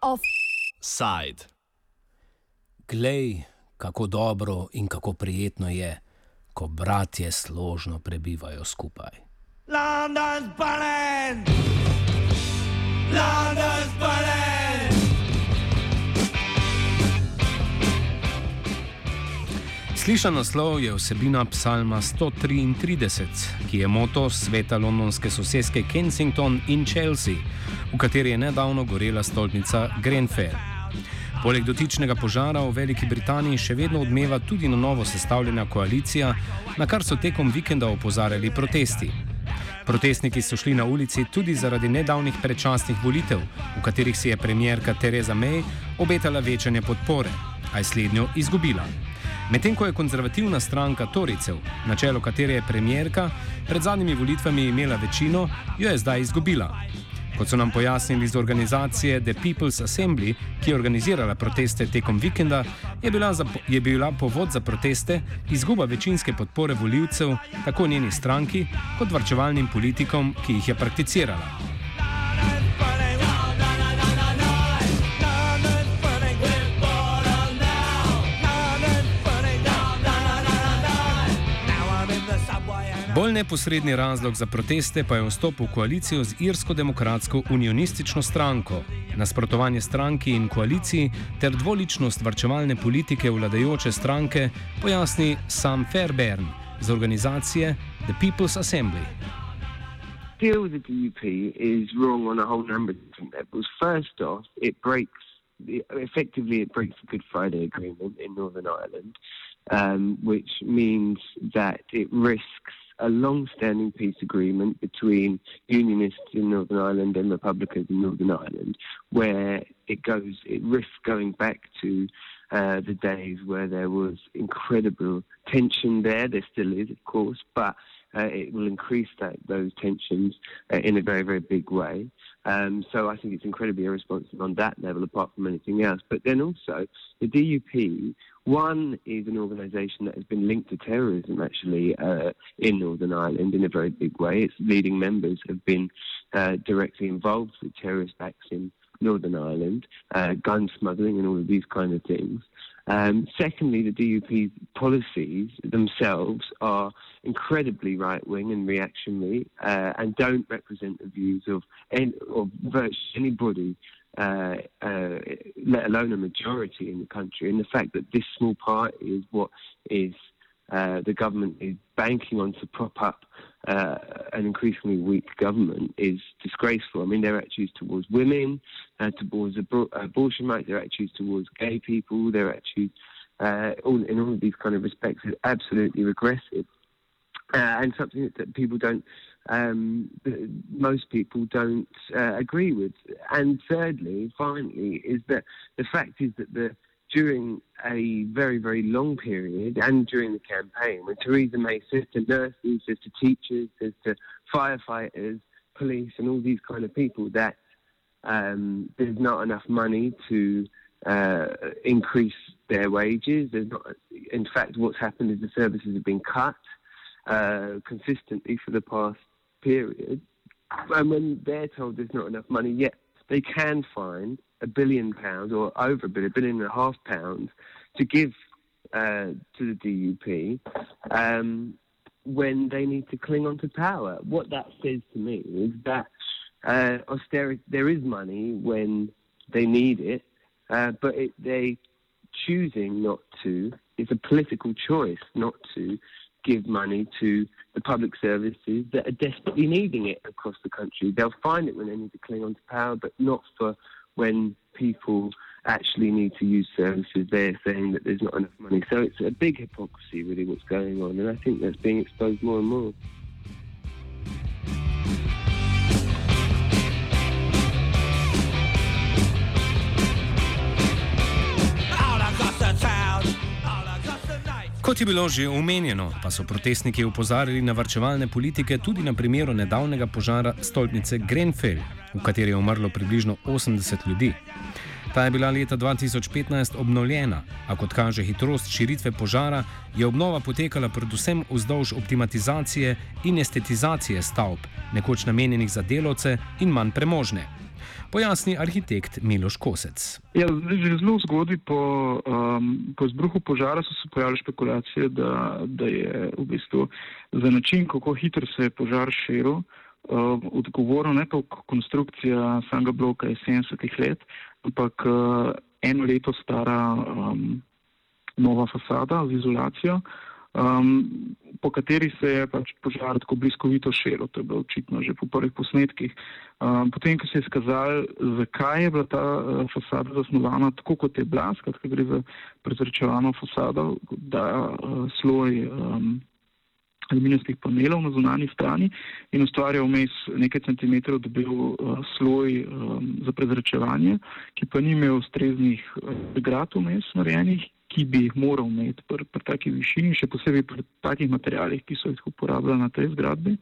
Offside. Glej, kako dobro in kako prijetno je, ko bratje složno prebivajo skupaj. London's burning! London's burning! Slišan naslov je vsebina psalma 133, ki je moto sveta londonske sosedske Kensington in Chelsea, v kateri je nedavno gorela stolpnica Grenfell. Poleg dotičnega požara v Veliki Britaniji še vedno odmeva tudi na novo sestavljena koalicija, na kar so tekom vikenda opozarjali protesti. Protestniki so šli na ulici tudi zaradi nedavnih predčasnih volitev, v katerih si je premjerka Theresa May obetala večanje podpore, a je slednjo izgubila. Medtem ko je konzervativna stranka Toricev, na čelo katere je premjerka, pred zadnjimi volitvami imela večino, jo je zdaj izgubila. Kot so nam pojasnili iz organizacije The People's Assembly, ki je organizirala proteste tekom vikenda, je bila, za, je bila povod za proteste izguba večinske podpore voljivcev tako njeni stranki kot vrčevalnim politikom, ki jih je prakticirala. Bolj neposredni razlog za proteste pa je vstop v koalicijo z Irsko demokratsko unionistično stranko, nasprotovanje stranki in koaliciji ter dvoličnost vrčevalne politike vladajoče stranke, pojasni Sam Fairbairn z organizacije The People's Assembly. Deal with the DUP is wrong on a whole number of different levels. First off, it breaks, effectively, it breaks the Good Friday Agreement in Northern Ireland, um, which means that it risks a long-standing peace agreement between Unionists in Northern Ireland and Republicans in Northern Ireland, where it goes, it risks going back to uh, the days where there was incredible tension there. There still is, of course, but uh, it will increase that, those tensions uh, in a very, very big way. Um, so I think it's incredibly irresponsible on that level, apart from anything else. But then also, the DUP one is an organisation that has been linked to terrorism, actually, uh, in Northern Ireland in a very big way. Its leading members have been uh, directly involved with terrorist acts in Northern Ireland, uh, gun smuggling, and all of these kind of things. Um, secondly, the DUP policies themselves are incredibly right wing and reactionary uh, and don't represent the views of, any, of virtually anybody uh, uh, let alone a majority in the country. And the fact that this small party is what is uh, the government is banking on to prop up uh, an increasingly weak government is disgraceful. I mean, their attitudes towards women, uh, towards abor- abortion rights, their attitudes towards gay people, their attitudes uh, all, in all of these kind of respects is absolutely regressive. and something that, people don't um, most people don't uh, agree with. And thirdly, finally, is that the fact is that the during a very, very long period and during the campaign, when Theresa May says to nurses, says to teachers, says to firefighters, police, and all these kind of people that um, there's not enough money to uh, increase their wages. Not, in fact, what's happened is the services have been cut uh, consistently for the past period, and when they're told there's not enough money, yet they can find a billion pounds or over a billion, a billion and a half pounds to give uh, to the DUP um, when they need to cling on to power. What that says to me is that uh, austerity, there is money when they need it, uh, but it, they choosing not to. It's a political choice not to give money to the public services that are desperately needing it across the country. They'll find it when they need to cling on to power, but not for when people actually need to use services. They're saying that there's not enough money. So it's a big hypocrisy, really, what's going on. And I think that's being exposed more and more. Kot je bilo že omenjeno, pa so protestniki upozarjali na vrčevalne politike tudi na primeru nedavnega požara stolpnice Grenfell, v kateri je umrlo približno 80 ljudi. Ta je bila leta 2015 obnovljena, a kot kaže hitrost širitve požara, je obnova potekala predvsem vzdolž optimalizacije in estetizacije stavb, nekoč namenjenih za delovce in manj premožne. Pojasni arhitekt Miloš Kosec. Ja, že zelo zgodaj po, um, po izbruhu požara so se pojavile špekulacije, da, da je v bistvu za način, kako hitro se je požar širil, uh, odgovorno ne pa konstrukcija samega bloka iz 70-ih let, ampak uh, eno leto stara um, nova fasada z izolacijo. Um, po kateri se je pač požar tako bliskovito širil, to je bilo očitno že po prvih posnetkih. Um, potem, ko se je skazal, zakaj je bila ta uh, fasada zasnovana tako, kot je bila, skratka gre za prezračevano fasado, da uh, sloj um, aluminijskih panelov na zunanji strani in ustvarja vmes nekaj centimetrov dobil uh, sloj um, za prezračevanje, ki pa ni imel ustreznih uh, grad vmes narejenih ki bi jih moral imeti pri, pri taki višini, še posebej pri takih materijalih, ki so jih uporabljali na tej zgradbi.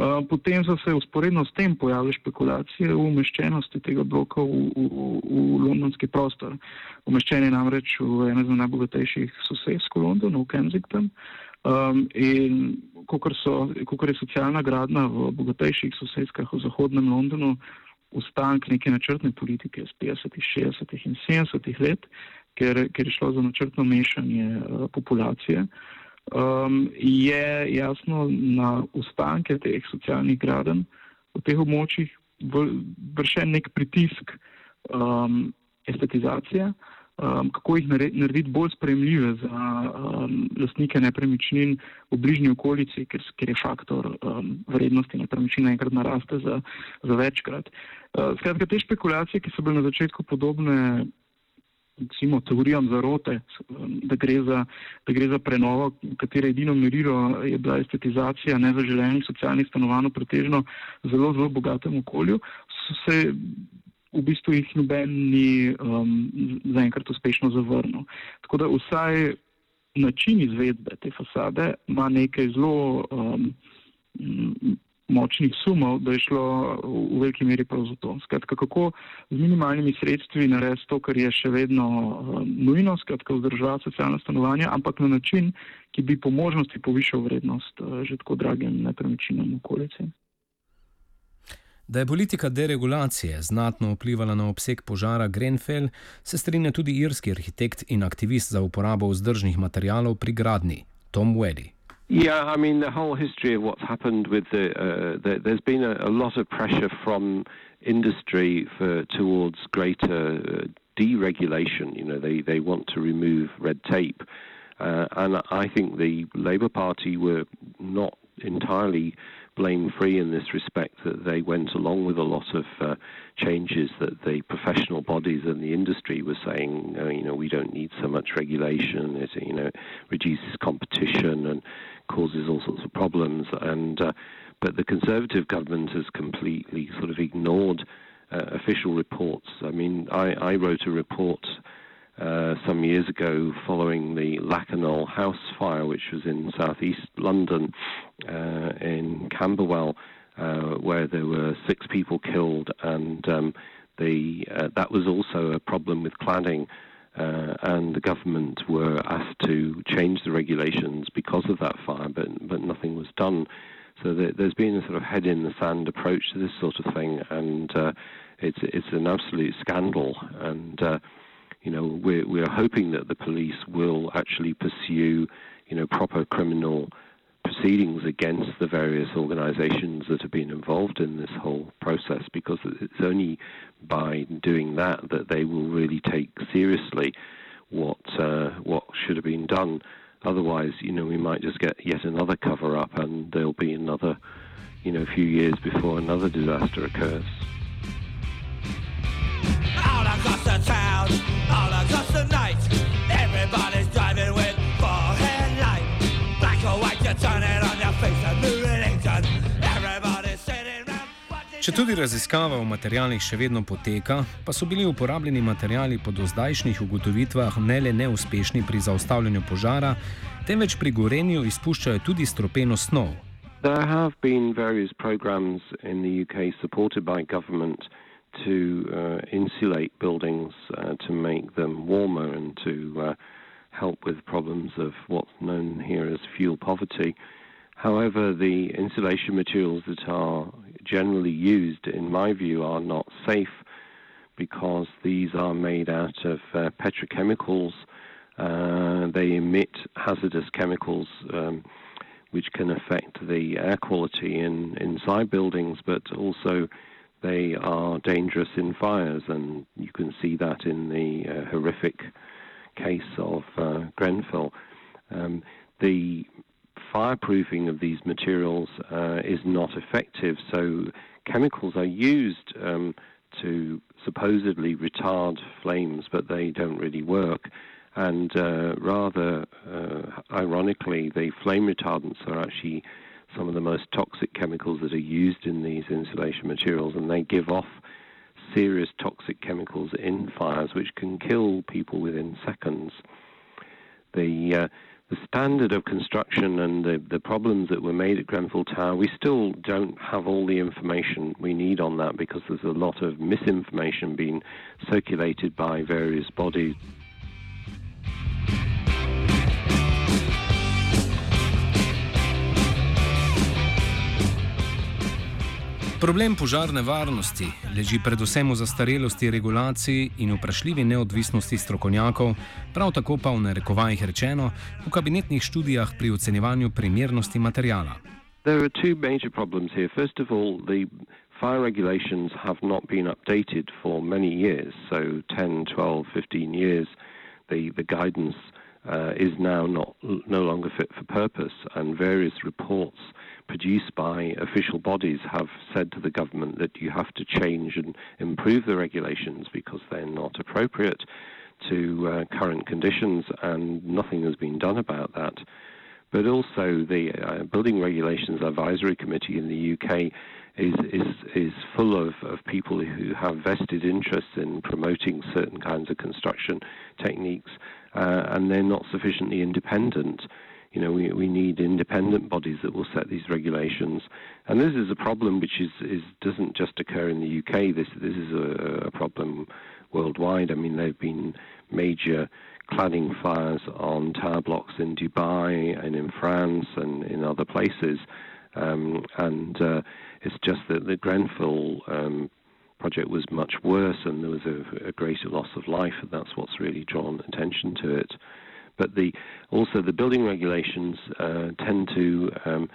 Uh, potem so se usporedno s tem pojavile špekulacije o umeščenosti tega bloka v, v, v londonski prostor. Umeščen je namreč v enem izmed najbogatejših sosedstv v Londonu, v Kensington. Um, in kot je socialna gradna v bogatejših sosedskah v zahodnem Londonu, ustank neke načrtne politike iz 50., 60. in 70. let, ker, ker je šlo za načrtno mešanje uh, populacije, um, je jasno na ustanke teh socialnih graden v teh območjih vršen nek pritisk um, estetizacije, um, kako jih narediti bolj spremljive za um, lastnike nepremičnin v bližnji okolici, ker, ker je faktor um, vrednosti nepremičnine enkrat naraste za, za večkrat. Uh, skratka, te špekulacije, ki so bile na začetku podobne recimo, teorijam zarote, da gre, za, da gre za prenovo, katere edino merilo je bila estetizacija nezaželenih socialnih stanovanj, pretežno zelo, zelo bogatem okolju, so se v bistvu jih noben ni um, zaenkrat uspešno zavrnil. Tako da vsaj način izvedbe te fasade ima nekaj zelo um, močnih sumov, da je šlo v veliki meri prav za to. Skratka, kako z minimalnimi sredstvi narediti to, kar je še vedno uh, nujno, skratka, vzdržati socialna stanovanja, ampak na način, ki bi po možnosti povišal vrednost uh, že tako dragim nepremičninam v okolici. Da je politika deregulacije znatno vplivala na obseg požara Grenfell, se strinja tudi irski arhitekt in aktivist za uporabo vzdržnih materijalov pri gradni Tom Weddy. Yeah, I mean the whole history of what's happened with the, uh, the there's been a, a, lot of pressure from industry for towards greater uh, deregulation. You know, they they want to remove red tape, uh, and I think the Labour Party were not entirely blame free in this respect that they went along with a lot of uh, changes that the professional bodies and the industry were saying, uh, you know, we don't need so much regulation, it, you know, reduces competition and causes all sorts of problems. And uh, but the Conservative government has completely sort of ignored uh, official reports. I mean, I, I wrote a report uh, some years ago following the Lakanal house fire, which was in southeast London, uh, in Camberwell, uh, where there were six people killed, and um, the, uh, that was also a problem with cladding. Uh, and the government were asked to change the regulations because of that fire, but but nothing was done. So there, has been a sort of head in the sand approach to this sort of thing, and uh, it's it's an absolute scandal. And uh, you know we're we're hoping that the police will actually pursue you know proper criminal proceedings against the various organizations that have been involved in this whole process because it's only by doing that that they will really take seriously what uh, what should have been done. Otherwise, you know, we might just get yet another cover up, and there'll be another, you know, few years before another disaster occurs. Če tudi raziskava o materijalih še vedno poteka, pa so bili uporabljeni materijali po dozdajšnjih ugotovitvah ne le neuspešni pri zaustavljanju požara, temveč pri gorenju izpuščajo tudi stropeno snov. There have been various programs in the UK supported by government to uh, insulate buildings uh, to make them warmer and to uh, help with problems of what's known here as fuel poverty. However, the insulation materials that are generally used, in my view, are not safe because these are made out of uh, petrochemicals. Uh, they emit hazardous chemicals um, which can affect the air quality in inside buildings, but also they are dangerous in fires, and you can see that in the uh, horrific case of uh, Grenfell. Um, the fireproofing of these materials uh, is not effective, so chemicals are used um, to supposedly retard flames, but they don't really work. And uh, rather uh, ironically, the flame retardants are actually some of the most toxic chemicals that are used in these insulation materials, and they give off serious toxic chemicals in fires which can kill people within seconds. The uh, the standard of construction and the, the problems that were made at Grenfell Tower, we still don't have all the information we need on that because there's a lot of misinformation being circulated by various bodies. Problem požarne varnosti leži predvsem v zastarelosti regulacij in vprašljivi neodvisnosti strokovnjakov, prav tako pa v narekovajih rečeno v kabinetnih študijah pri ocenjevanju primernosti materijala. There are two major problems here. First of all, the fire regulations have not been updated for many years. So 10, 12, 15 years, the, the guidance uh, is now not, no longer fit for purpose, and various reports produced by official bodies have said to the government that you have to change and improve the regulations because they're not appropriate to uh, current conditions, and nothing has been done about that. But also, the uh, Building Regulations Advisory Committee in the UK is is is full of people who have vested interests in promoting certain kinds of construction techniques, uh, and they're not sufficiently independent you know, we, we need independent bodies that will set these regulations. And this is a problem which is, is doesn't just occur in the UK. This this is a, a problem worldwide. I mean, there have been major cladding fires on tower blocks in Dubai and in France and in other places. Um, and uh, it's just that the Grenfell um, project was much worse and there was a, a, greater loss of life, and that's what's really drawn attention to it. But the also the building regulations uh, tend to um,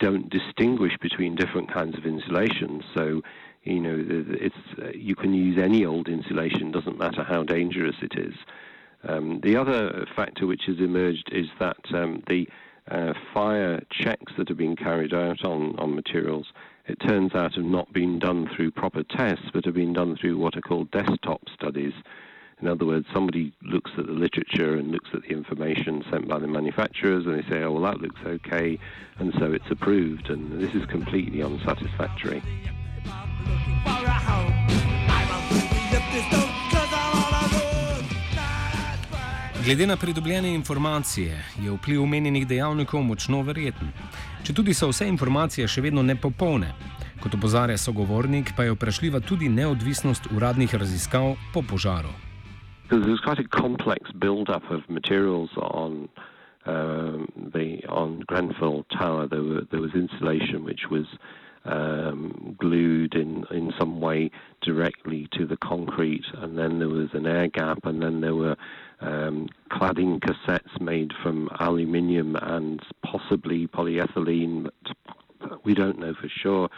don't distinguish between different kinds of insulation. So you know it's uh, you can use any old insulation, doesn't matter how dangerous it is. Um, the other factor which has emerged is that um, the uh, fire checks that are being carried out on, on materials, it turns out have not been done through proper tests, but have been done through what are called desktop studies, in other words, somebody looks at the literature and looks at the information sent by the manufacturers and they say, oh, well, that looks okay, and so it's approved, and this is completely unsatisfactory. Glede na pridobljene informacije je vpliv omenjenih dejavnikov močno verjeten. Če tudi so vse informacije še vedno nepopolne, kot opozarja sogovornik, pa je vprašljiva tudi neodvisnost uradnih raziskav po požaru. there's quite a complex build-up of materials on um, the on Grenfell Tower. There, were, there was insulation which was um, glued in in some way directly to the concrete, and then there was an air gap, and then there were um, cladding cassettes made from aluminium and possibly polyethylene, but we don't know for sure.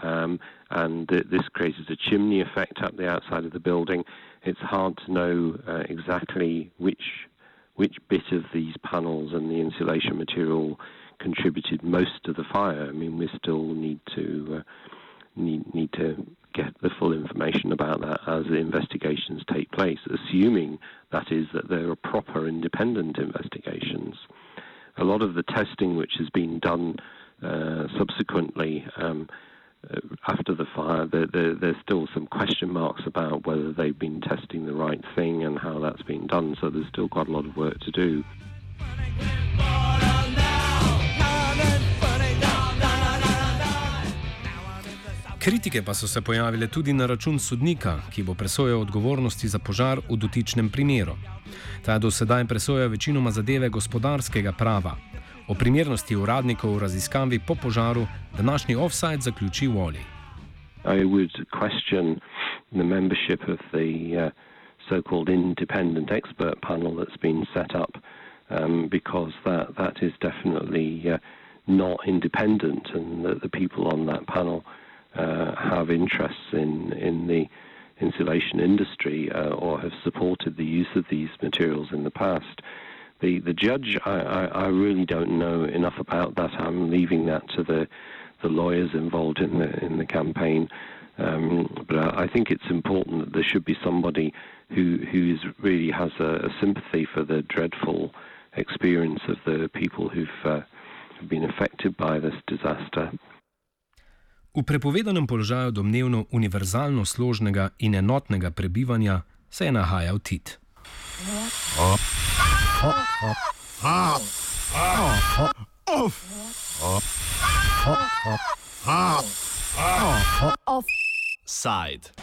Um, and th- this created a chimney effect up the outside of the building it's hard to know uh, exactly which which bit of these panels and the insulation material contributed most to the fire. I mean, we still need to uh, need need to get the full information about that as the investigations take place, assuming that is that there are proper independent investigations. A lot of the testing which has been done uh, subsequently um, uh, after the fire, there, there, there's still some question marks about whether they've been testing the right thing and how that's been done. So there's still quite a lot of work to do. Kritike pa so se pojavile tudi na račun sodnika, ki bo presojal odgovornosti za požar v dotičnem primeru. Ta do sedaj presoja večinoma zadeve gospodarskega prava. O primernosti uradnikov v raziskavi po požaru današnji offside zaključi Wally. I would question the membership of the uh, so called independent expert panel that's been set up um, because that, that is definitely uh, not independent, and that the people on that panel uh, have interests in, in the insulation industry uh, or have supported the use of these materials in the past. The, the judge, I, I, I really don't know enough about that. I'm leaving that to the, the lawyers involved in the, in the campaign. Um, but I, think it's important that there should be somebody who who is really has a, a sympathy for the dreadful experience of the people who've uh, been affected by this disaster. V prepovedanem položaju domnevno univerzalno složnega in enotnega prebivanja se je nahajal Tit. Offside.